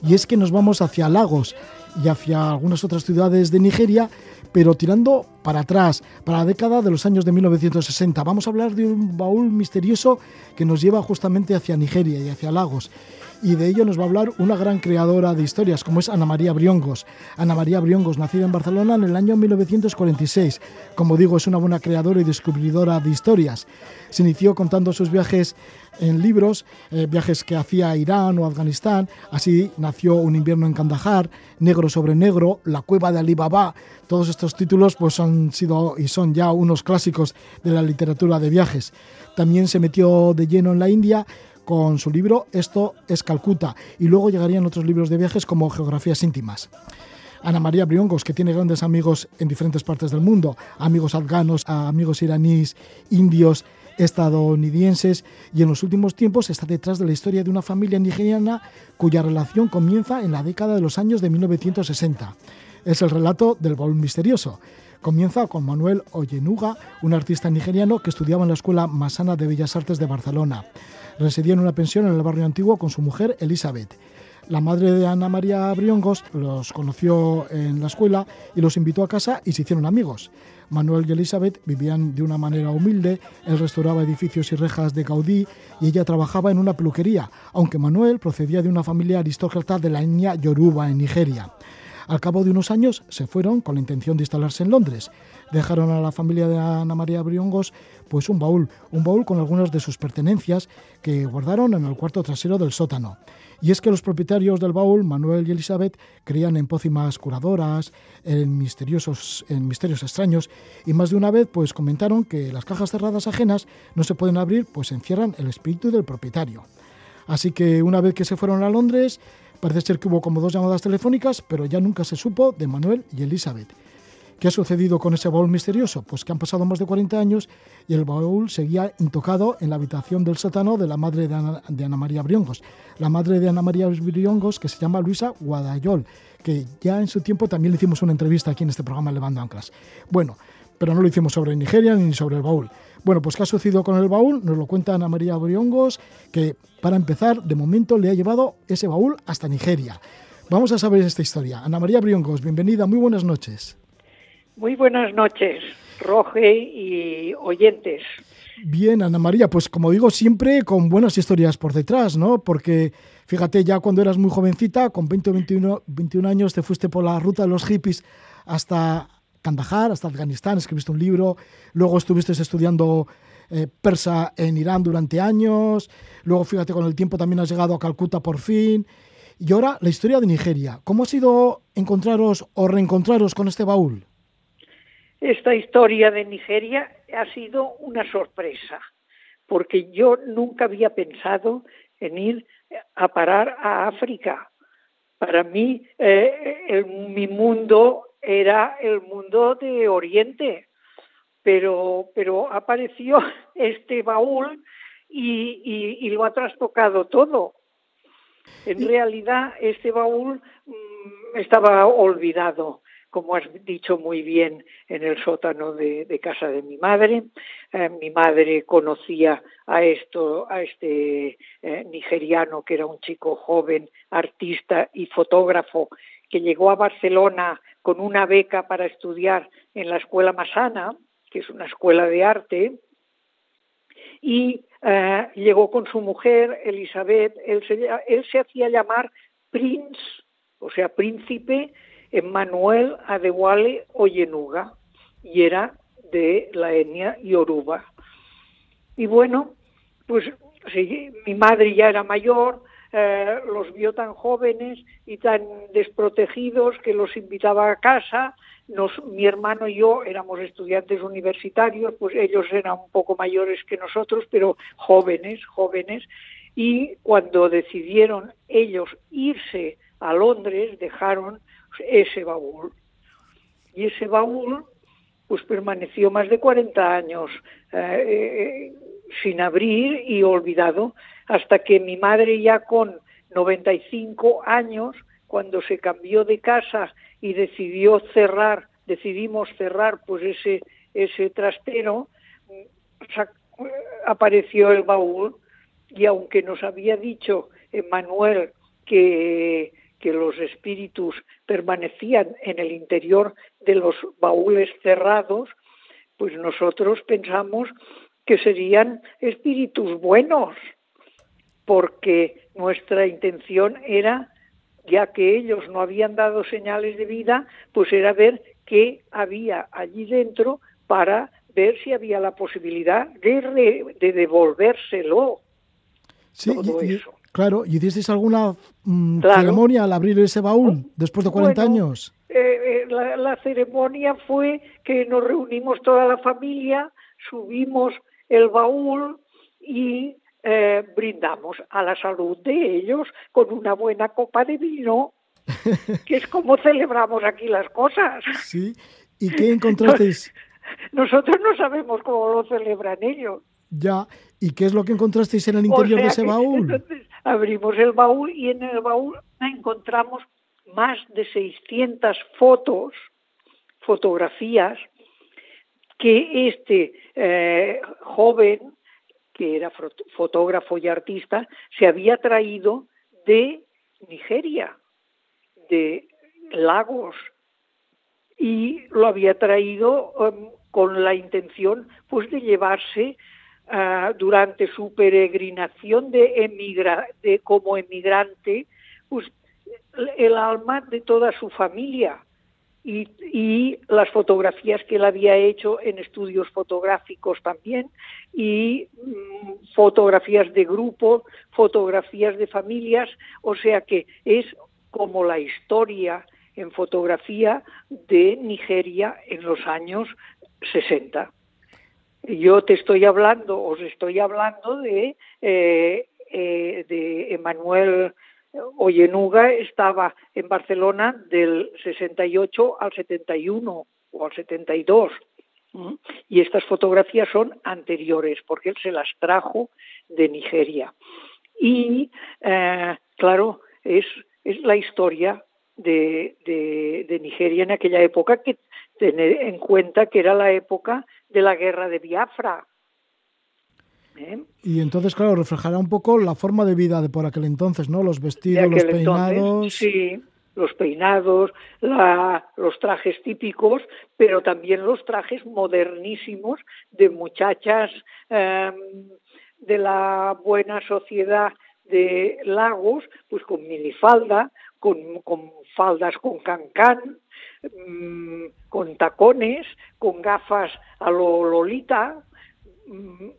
y es que nos vamos hacia Lagos y hacia algunas otras ciudades de Nigeria, pero tirando para atrás, para la década de los años de 1960. Vamos a hablar de un baúl misterioso que nos lleva justamente hacia Nigeria y hacia Lagos y de ello nos va a hablar una gran creadora de historias como es Ana María Briongos. Ana María Briongos, nacida en Barcelona en el año 1946. Como digo, es una buena creadora y descubridora de historias. Se inició contando sus viajes en libros, eh, viajes que hacía a Irán o Afganistán. Así nació Un invierno en Kandahar, Negro sobre Negro, La cueva de Alibaba. Todos estos títulos pues, han sido y son ya unos clásicos de la literatura de viajes. También se metió de lleno en la India con su libro Esto es Calcuta y luego llegarían otros libros de viajes como Geografías íntimas. Ana María Briongos, que tiene grandes amigos en diferentes partes del mundo, amigos afganos, amigos iraníes, indios, estadounidenses y en los últimos tiempos está detrás de la historia de una familia nigeriana cuya relación comienza en la década de los años de 1960. Es el relato del baúl misterioso. Comienza con Manuel Oyenuga, un artista nigeriano que estudiaba en la Escuela Masana de Bellas Artes de Barcelona. Residía en una pensión en el barrio antiguo con su mujer Elizabeth. La madre de Ana María Briongos los conoció en la escuela y los invitó a casa y se hicieron amigos. Manuel y Elizabeth vivían de una manera humilde, él restauraba edificios y rejas de Gaudí y ella trabajaba en una peluquería, aunque Manuel procedía de una familia aristócrata de la etnia Yoruba en Nigeria. Al cabo de unos años se fueron con la intención de instalarse en Londres. Dejaron a la familia de Ana María Briongos pues un baúl, un baúl con algunas de sus pertenencias que guardaron en el cuarto trasero del sótano. Y es que los propietarios del baúl, Manuel y Elizabeth, creían en pócimas curadoras, en, misteriosos, en misterios extraños, y más de una vez pues comentaron que las cajas cerradas ajenas no se pueden abrir, pues encierran el espíritu del propietario. Así que una vez que se fueron a Londres, parece ser que hubo como dos llamadas telefónicas, pero ya nunca se supo de Manuel y Elizabeth. ¿Qué ha sucedido con ese baúl misterioso? Pues que han pasado más de 40 años y el baúl seguía intocado en la habitación del sótano de la madre de Ana, María Briongos. La madre de Ana María Briongos, que se llama Luisa Guadayol, que ya en su tiempo también le hicimos una entrevista aquí en este programa Levando Anclas. Bueno, pero no lo hicimos sobre Nigeria ni sobre el baúl. Bueno, pues ¿qué ha sucedido con el baúl? Nos lo cuenta Ana María Briongos, que para empezar, de momento le ha llevado ese baúl hasta Nigeria. Vamos a saber esta historia. Ana María Briongos, bienvenida, muy buenas noches. Muy buenas noches, Roge y oyentes. Bien, Ana María, pues como digo, siempre con buenas historias por detrás, ¿no? Porque fíjate, ya cuando eras muy jovencita, con 20 o 21, 21 años, te fuiste por la ruta de los hippies hasta Kandahar, hasta Afganistán, escribiste un libro, luego estuviste estudiando eh, persa en Irán durante años, luego fíjate, con el tiempo también has llegado a Calcuta por fin, y ahora la historia de Nigeria. ¿Cómo ha sido encontraros o reencontraros con este baúl? Esta historia de Nigeria ha sido una sorpresa, porque yo nunca había pensado en ir a parar a África. Para mí, eh, mi mundo era el mundo de Oriente, pero, pero apareció este baúl y, y lo ha trastocado todo. En realidad, este baúl mm, estaba olvidado como has dicho muy bien, en el sótano de, casa de mi madre. Eh, mi madre conocía a esto, a este eh, nigeriano que era un chico joven, artista y fotógrafo, que llegó a Barcelona con una beca para estudiar en la escuela Masana, que es una escuela de arte, y eh, llegó con su mujer, Elizabeth, él se, él se hacía llamar Prince, o sea, príncipe Emmanuel Adewale Oyenuga, y era de la etnia Yoruba. Y bueno, pues mi madre ya era mayor, eh, los vio tan jóvenes y tan desprotegidos que los invitaba a casa. Mi hermano y yo éramos estudiantes universitarios, pues ellos eran un poco mayores que nosotros, pero jóvenes, jóvenes. Y cuando decidieron ellos irse a Londres, dejaron ese baúl. Y ese baúl pues permaneció más de 40 años eh, eh, sin abrir y olvidado, hasta que mi madre ya con 95 años, cuando se cambió de casa y decidió cerrar, decidimos cerrar pues ese, ese trastero, apareció el baúl y aunque nos había dicho Manuel que que los espíritus permanecían en el interior de los baúles cerrados, pues nosotros pensamos que serían espíritus buenos, porque nuestra intención era, ya que ellos no habían dado señales de vida, pues era ver qué había allí dentro para ver si había la posibilidad de, de devolvérselo. Sí, todo eso. Claro, ¿y hicisteis alguna mm, ceremonia al abrir ese baúl después de 40 años? Eh, eh, la, ceremonia fue que nos reunimos toda la familia, subimos el baúl y eh, brindamos a la salud de ellos con una buena copa de vino, que es como celebramos aquí las cosas. Sí, ¿y qué encontrasteis? Nosotros no sabemos cómo lo celebran ellos. Ya, ¿y qué es lo que encontrasteis en el interior de ese baúl? abrimos el baúl y en el baúl encontramos más de 600 fotos, fotografías, que este eh, joven, que era fotógrafo y artista, se había traído de Nigeria, de Lagos, y lo había traído um, con la intención pues de llevarse Ah, durante su peregrinación de, emigra, de como emigrante, pues, el alma de toda su familia y, y, las fotografías que él había hecho en estudios fotográficos también y mm, fotografías de grupo, fotografías de familias, o sea que es como la historia en fotografía de Nigeria en los años 60. Yo te estoy hablando, os estoy hablando de, eh, eh, de Emanuel Oyenuga, estaba en Barcelona del 68 al 71 o al 72. Y estas fotografías son anteriores, porque él se las trajo de Nigeria. Y, eh, claro, es, es la historia de, de, Nigeria en aquella época, que tener en cuenta que era la época de la guerra de Biafra. ¿Eh? Y entonces, claro, reflejará un poco la forma de vida de por aquel entonces, ¿no? Los vestidos, los peinados. sí, los peinados, la, los trajes típicos, pero también los trajes modernísimos de muchachas em, de la buena sociedad de Lagos, pues con minifalda, con, con faldas con cancán, Mm, con tacones, con gafas a lo Lolita,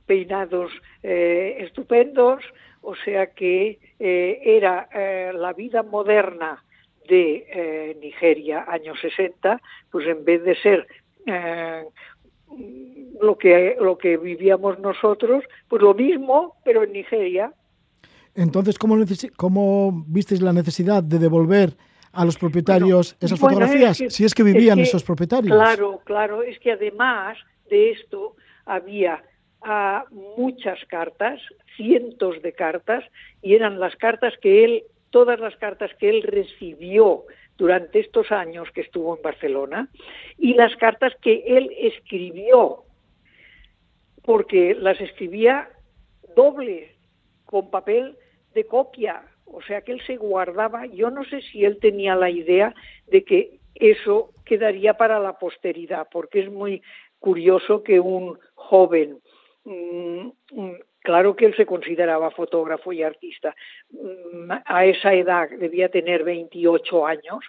peinados eh, estupendos, o sea que eh, era eh, la vida moderna de Nigeria, años 60, pues en vez de ser lo que lo que vivíamos nosotros, pues lo mismo, pero en Nigeria. Entonces, ¿cómo, cómo visteis la necesidad de devolver a los propietarios esas fotografías, si es que vivían esos propietarios. Claro, claro, es que además de esto había ah, muchas cartas, cientos de cartas, y eran las cartas que él, todas las cartas que él recibió durante estos años que estuvo en Barcelona, y las cartas que él escribió, porque las escribía doble, con papel de copia, o sea que él se guardaba, yo no sé si él tenía la idea de que eso quedaría para la posteridad, porque es muy curioso que un joven claro que él se consideraba fotógrafo y artista. Mm, a esa edad debía tener 28 años,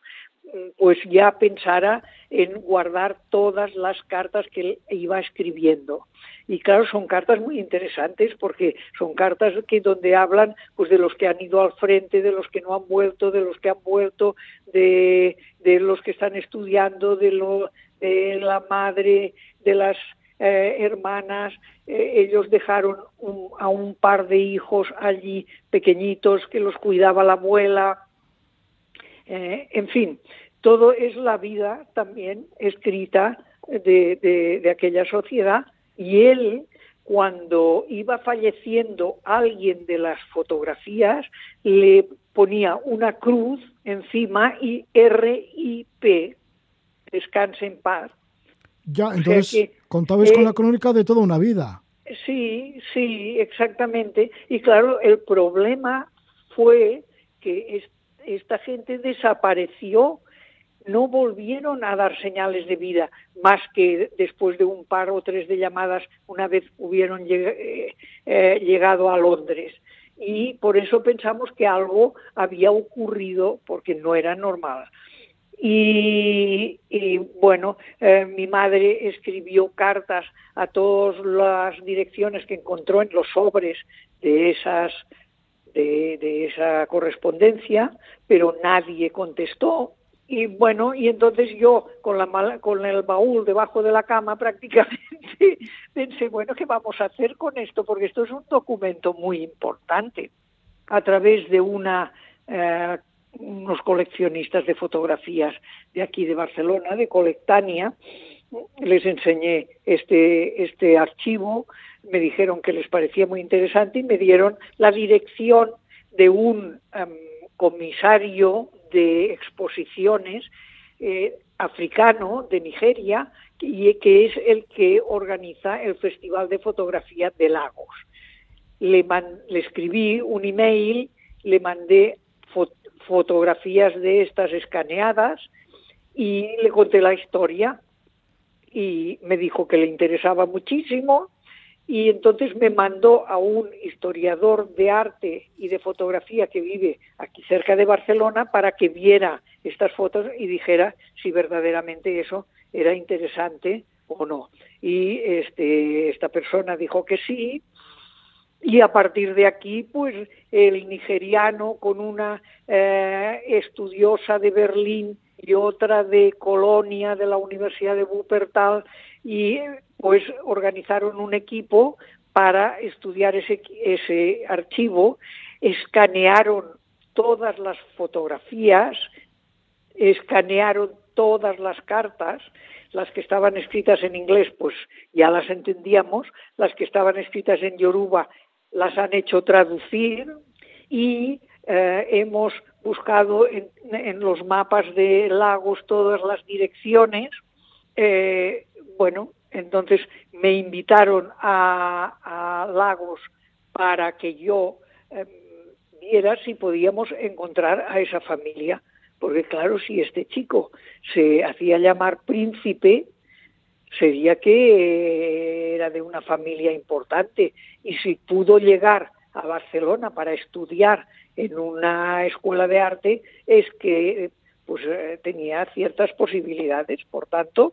pues ya pensara en guardar todas las cartas que él iba escribiendo. Y claro, son cartas muy interesantes porque son cartas que donde hablan pues de los que han ido al frente, de los que no han vuelto, de los que han vuelto, de, de los que están estudiando, de, lo, de la madre, de las eh, hermanas, eh, ellos dejaron a un par de hijos allí pequeñitos que los cuidaba la abuela, eh, en fin, todo es la vida también escrita de, de, aquella sociedad y él cuando iba falleciendo alguien de las fotografías, le ponía una cruz encima y R y P, descanse en paz. Ya, entonces contabas con la crónica de toda una vida. Sí, sí, exactamente. Y claro, el problema fue que esta gente desapareció, no volvieron a dar señales de vida, más que después de un par o tres de llamadas una vez hubieron eh, eh, llegado a Londres. Y por eso pensamos que algo había ocurrido porque no era normal. Y, bueno, eh, mi madre escribió cartas a todas las direcciones que encontró en los sobres de esas de, esa correspondencia, pero nadie contestó. Y bueno, y entonces yo con, la con el baúl debajo de la cama prácticamente pensé, bueno, ¿qué vamos a hacer con esto? Porque esto es un documento muy importante. A través de una, eh, unos coleccionistas de fotografías de aquí de Barcelona, de Colectania, les enseñé este, este archivo me dijeron que les parecía muy interesante y me dieron la dirección de un em, comisario de exposiciones eh, africano de Nigeria, y que es el que organiza el Festival de Fotografía de Lagos. Le, le escribí un email, le mandé fotografías de estas escaneadas y le conté la historia y me dijo que le interesaba muchísimo y entonces me mandó a un historiador de arte y de fotografía que vive aquí cerca de Barcelona para que viera estas fotos y dijera si verdaderamente eso era interesante o no. Y este, esta persona dijo que sí, y a partir de aquí, pues el nigeriano con una eh, estudiosa de Berlín y otra de Colonia de la Universidad de Wuppertal y pues organizaron un equipo para estudiar ese, ese archivo, escanearon todas las fotografías, escanearon todas las cartas, las que estaban escritas en inglés pues ya las entendíamos, las que estaban escritas en yoruba las han hecho traducir y eh, hemos buscado en, en, los mapas de lagos todas las direcciones. Eh, bueno, entonces me invitaron a, Lagos para que yo em, viera si podíamos encontrar a esa familia, porque claro, si este chico se hacía llamar príncipe, sería que era de una familia importante y si pudo llegar a Barcelona para estudiar en una escuela de arte es que pues eh, tenía ciertas posibilidades, por tanto,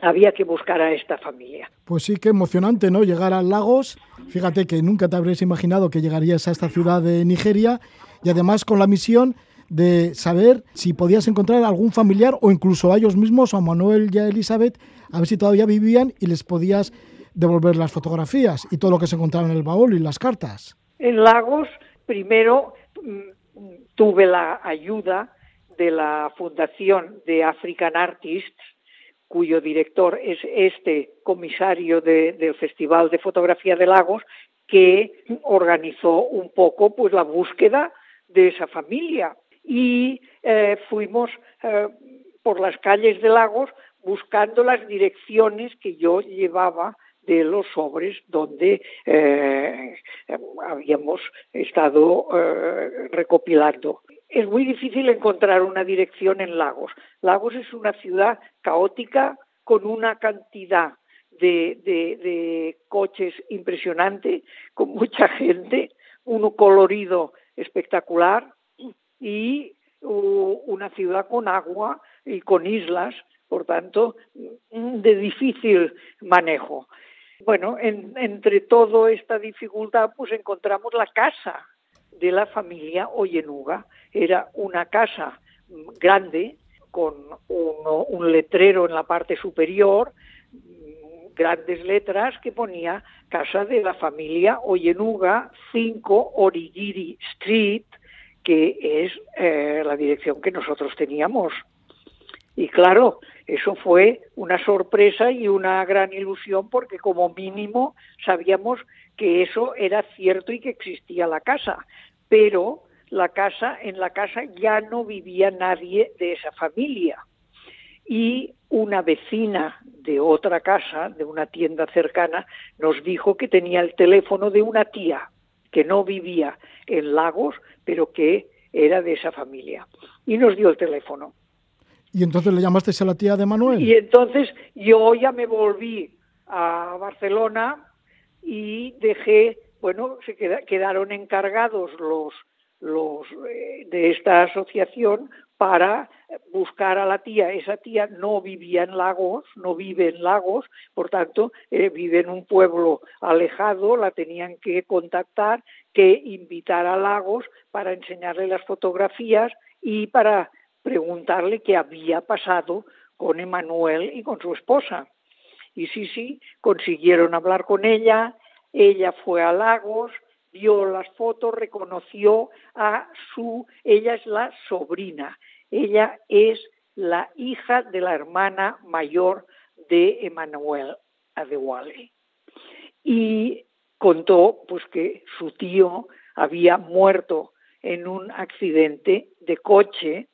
había que buscar a esta familia. Pues sí, qué emocionante, ¿no? Llegar a Lagos. Fíjate que nunca te habrías imaginado que llegarías a esta ciudad de Nigeria y además con la misión de saber si podías encontrar algún familiar o incluso a ellos mismos, a Manuel y a Elizabeth, a ver si todavía vivían y les podías devolver las fotografías y todo lo que se encontraba en el baúl y las cartas. En Lagos, primero mm, tuve la ayuda de la Fundación de African Artists cuyo director es este comisario del Festival de Fotografía de Lagos, que organizó un poco pues la búsqueda de esa familia. Y eh, fuimos eh, por las calles de Lagos buscando las direcciones que yo llevaba de los sobres donde eh, habíamos estado recopilando es muy difícil encontrar una dirección en Lagos. Lagos es una ciudad caótica con una cantidad de, de coches impresionante, con mucha gente, uno colorido espectacular y una ciudad con agua y con islas, por tanto, de difícil manejo. Bueno, entre toda esta dificultad, pues encontramos la casa de la familia Oyenuga. Era una casa grande, con un letrero en la parte superior, grandes letras que ponía Casa de la familia Oyenuga, 5 Origiri Street, que es eh, la dirección que nosotros teníamos. Y claro, eso fue una sorpresa y una gran ilusión porque como mínimo sabíamos que eso era cierto y que existía la casa, pero la casa en la casa ya no vivía nadie de esa familia. Y una vecina de otra casa, de una tienda cercana, nos dijo que tenía el teléfono de una tía que no vivía en Lagos, pero que era de esa familia. Y nos dio el teléfono. ¿Y entonces le llamaste a la tía de Manuel? Y entonces yo ya me volví a Barcelona y dejé, bueno, se quedaron encargados los, los eh, de esta asociación para buscar a la tía. Esa tía no vivía en Lagos, no vive en Lagos, por tanto, eh, vive en un pueblo alejado, la tenían que contactar, que invitar a Lagos para enseñarle las fotografías y para preguntarle qué había pasado con Emanuel y con su esposa. Y sí, sí, consiguieron hablar con ella, ella fue a Lagos, vio las fotos, reconoció a su, ella es la sobrina, ella es la hija de la hermana mayor de Emanuel Adewale. Y contó pues que su tío había muerto en un accidente de coche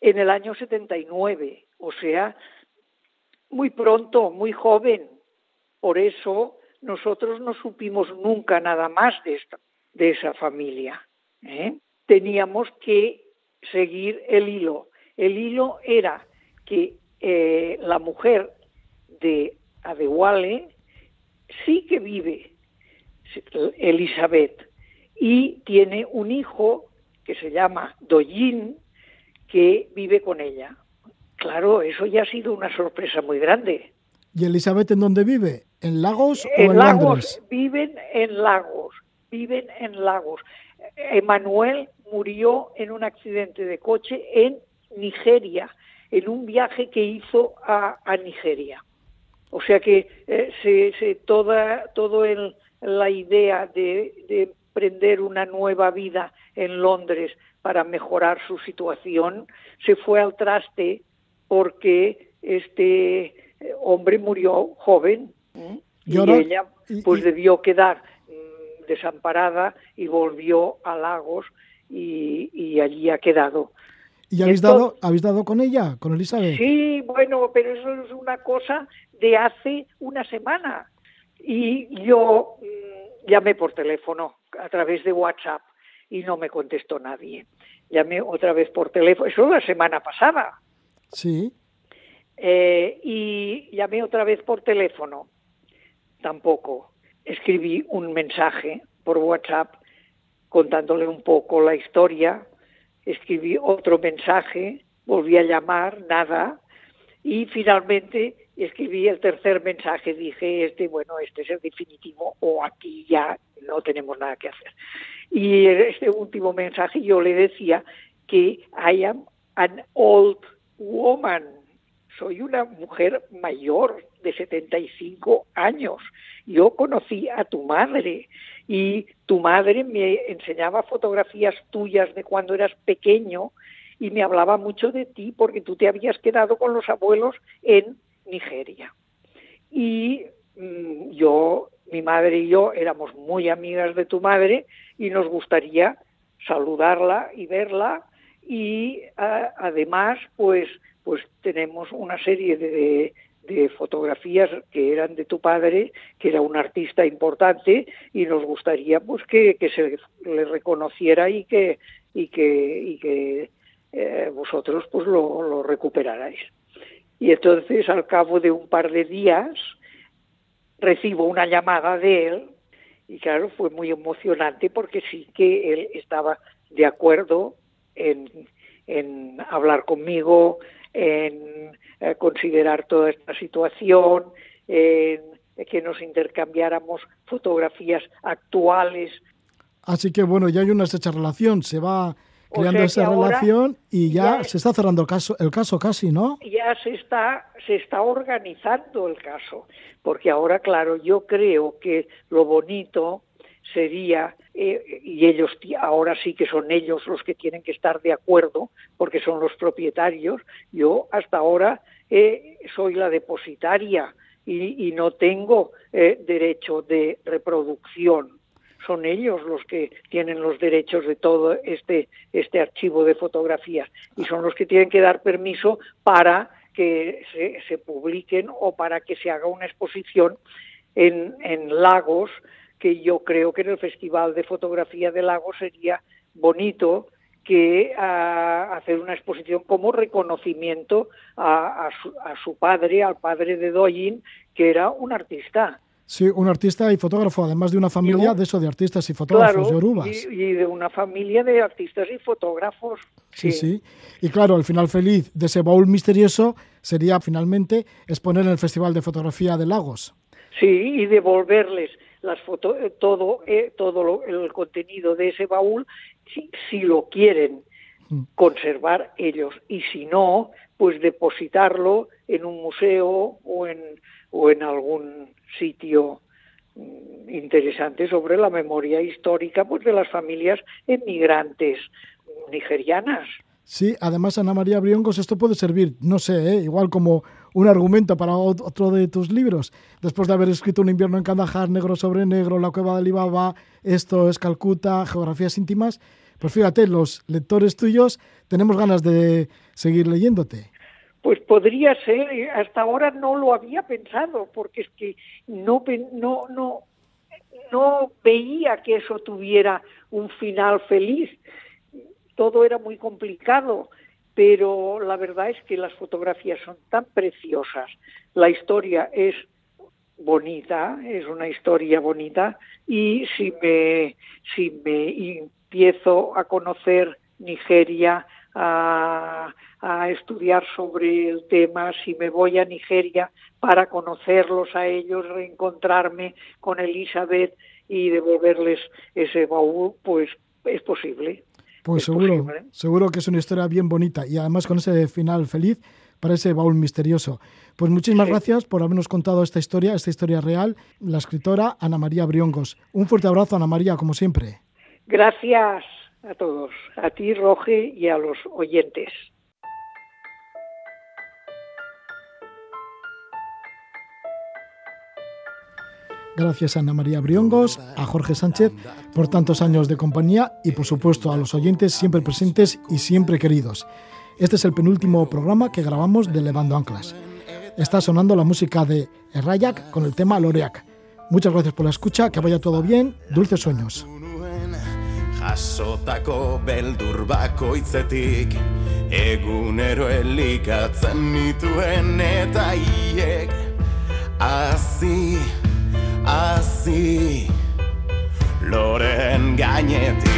en el año 79, o sea, muy pronto, muy joven. Por eso nosotros no supimos nunca nada más de, esta, de esa familia. ¿eh? Teníamos que seguir el hilo. El hilo era que eh, la mujer de Adewale sí que vive, Elizabeth, y tiene un hijo que se llama Doyin, que vive con ella. Claro, eso ya ha sido una sorpresa muy grande. ¿Y Elizabeth en dónde vive? ¿En Lagos o en, Lagos? Viven en Lagos, viven en Lagos. Emanuel murió en un accidente de coche en Nigeria, en un viaje que hizo a, Nigeria. O sea que eh, se, toda todo la idea de, de prender una nueva vida en Londres para mejorar su situación se fue al traste porque este eh, hombre murió joven y, ella pues debió quedar mm, desamparada y volvió a Lagos y, allí ha quedado. ¿Y habéis, dado, habéis dado con ella, con Elizabeth? Sí, bueno, pero eso es una cosa de hace una semana. Y yo mm, llamé por teléfono a través de WhatsApp y no me contestó nadie. Llamé otra vez por teléfono, eso la semana pasada. Sí. Eh, y llamé otra vez por teléfono, tampoco. Escribí un mensaje por WhatsApp contándole un poco la historia, escribí otro mensaje, volví a llamar, nada, y finalmente escribí el tercer mensaje, dije, este, bueno, este es el definitivo, o aquí ya no tenemos nada que hacer. Y este último mensaje yo le decía que I am an old woman, soy una mujer mayor de 75 años. Yo conocí a tu madre y tu madre me enseñaba fotografías tuyas de cuando eras pequeño y me hablaba mucho de ti porque tú te habías quedado con los abuelos en Nigeria. Y mm, yo, mi madre y yo éramos muy amigas de tu madre y nos gustaría saludarla y verla y además pues pues tenemos una serie de fotografías que eran de tu padre, que era un artista importante, y nos gustaría pues que, se le reconociera y que y que, y que eh, vosotros pues lo, lo, recuperarais. Y entonces al cabo de un par de días recibo una llamada de él y claro, fue muy emocionante porque sí que él estaba de acuerdo en, en hablar conmigo, en eh, considerar toda esta situación, en que nos intercambiáramos fotografías actuales. Así que bueno, ya hay una estrecha relación, se va creando esa relación y ya, se está cerrando el caso, el caso casi, ¿no? Ya se está, se está organizando el caso, porque ahora, claro, yo creo que lo bonito sería, eh, y ellos ahora sí que son ellos los que tienen que estar de acuerdo, porque son los propietarios, yo hasta ahora eh, soy la depositaria y, no tengo eh, derecho de reproducción. Son ellos los que tienen los derechos de todo este, este archivo de fotografías y son los que tienen que dar permiso para que se, se publiquen o para que se haga una exposición en, en Lagos, que yo creo que en el Festival de Fotografía de Lagos sería bonito que a, hacer una exposición como reconocimiento a, a, su, a, su, padre, al padre de Doyin, que era un artista. Sí, un artista y fotógrafo, además de una familia de eso, de artistas y fotógrafos claro, yorubas. Y, y, de una familia de artistas y fotógrafos. Sí, sí, Y claro, el final feliz de ese baúl misterioso sería finalmente exponer en el Festival de Fotografía de Lagos. Sí, y devolverles las fotos, eh, todo, eh, todo lo, el contenido de ese baúl, si, si lo quieren mm. conservar ellos. Y si no, pues depositarlo en un museo o en, o en algún sitio mm, interesante sobre la memoria histórica pues de las familias emigrantes nigerianas. Sí, además Ana María Briongos, esto puede servir, no sé, ¿eh? igual como un argumento para otro de tus libros. Después de haber escrito Un invierno en Kandahar, Negro sobre Negro, La cueva de Alibaba, Esto es Calcuta, Geografías íntimas, pues fíjate, los lectores tuyos tenemos ganas de seguir leyéndote. Pues podría ser, hasta ahora no lo había pensado, porque es que no, no, no, no veía que eso tuviera un final feliz. Todo era muy complicado, pero la verdad es que las fotografías son tan preciosas, la historia es bonita, es una historia bonita, y si me, si me empiezo a conocer Nigeria, a, a, estudiar sobre el tema, si me voy a Nigeria para conocerlos a ellos, reencontrarme con Elizabeth y devolverles ese baúl, pues es posible. Pues es seguro, posible. seguro que es una historia bien bonita y además con ese final feliz para ese baúl misterioso. Pues muchísimas sí. gracias por habernos contado esta historia, esta historia real, la escritora Ana María Briongos. Un fuerte abrazo, Ana María, como siempre. Gracias a todos, a ti, Roge, y a los oyentes. Gracias a Ana María Briongos, a Jorge Sánchez por tantos años de compañía y por supuesto a los oyentes siempre presentes y siempre queridos. Este es el penúltimo programa que grabamos de Levando Anclas. Está sonando la música de Errayak con el tema Loreak. Muchas gracias por la escucha, que vaya todo bien, dulces sueños. Hazi loren gainetik.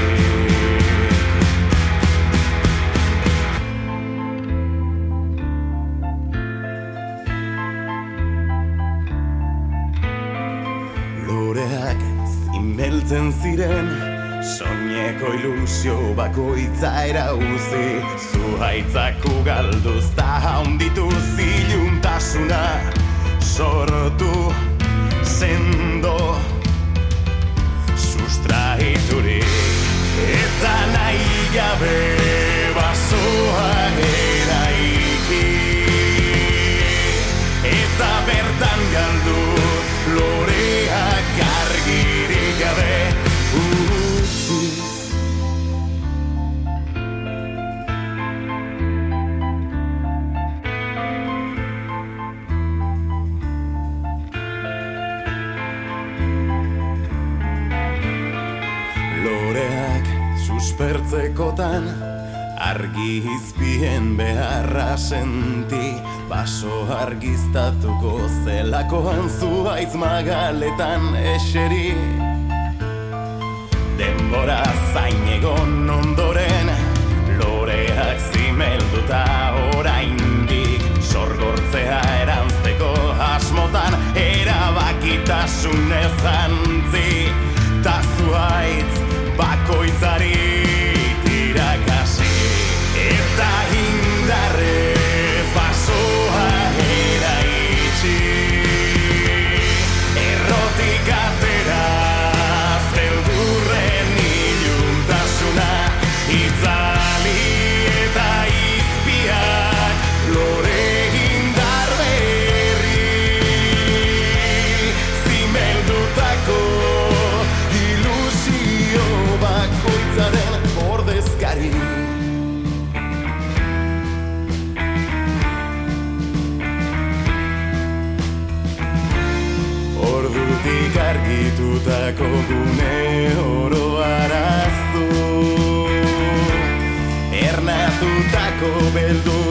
Loreak zimeltzen ziren Soñeko ilusio bakoitza erauzi. Zuhaitzak ugalduz ta haunditu ziluntasuna Sortu sendo Sustraiturik Eta nahi gabe basoa eraiki Eta bertan galdu loreak Loreak suspertzekotan Argi izpien beharra senti. Baso argiztatuko zelakoan zuaiz magaletan eseri. Denbora zain egon ondoren Loreak zimelduta oraindik. Sorgortzea erantzteko asmotan Erabakitasun ezantzi argitutako gune oro araztu. Ernatutako beldu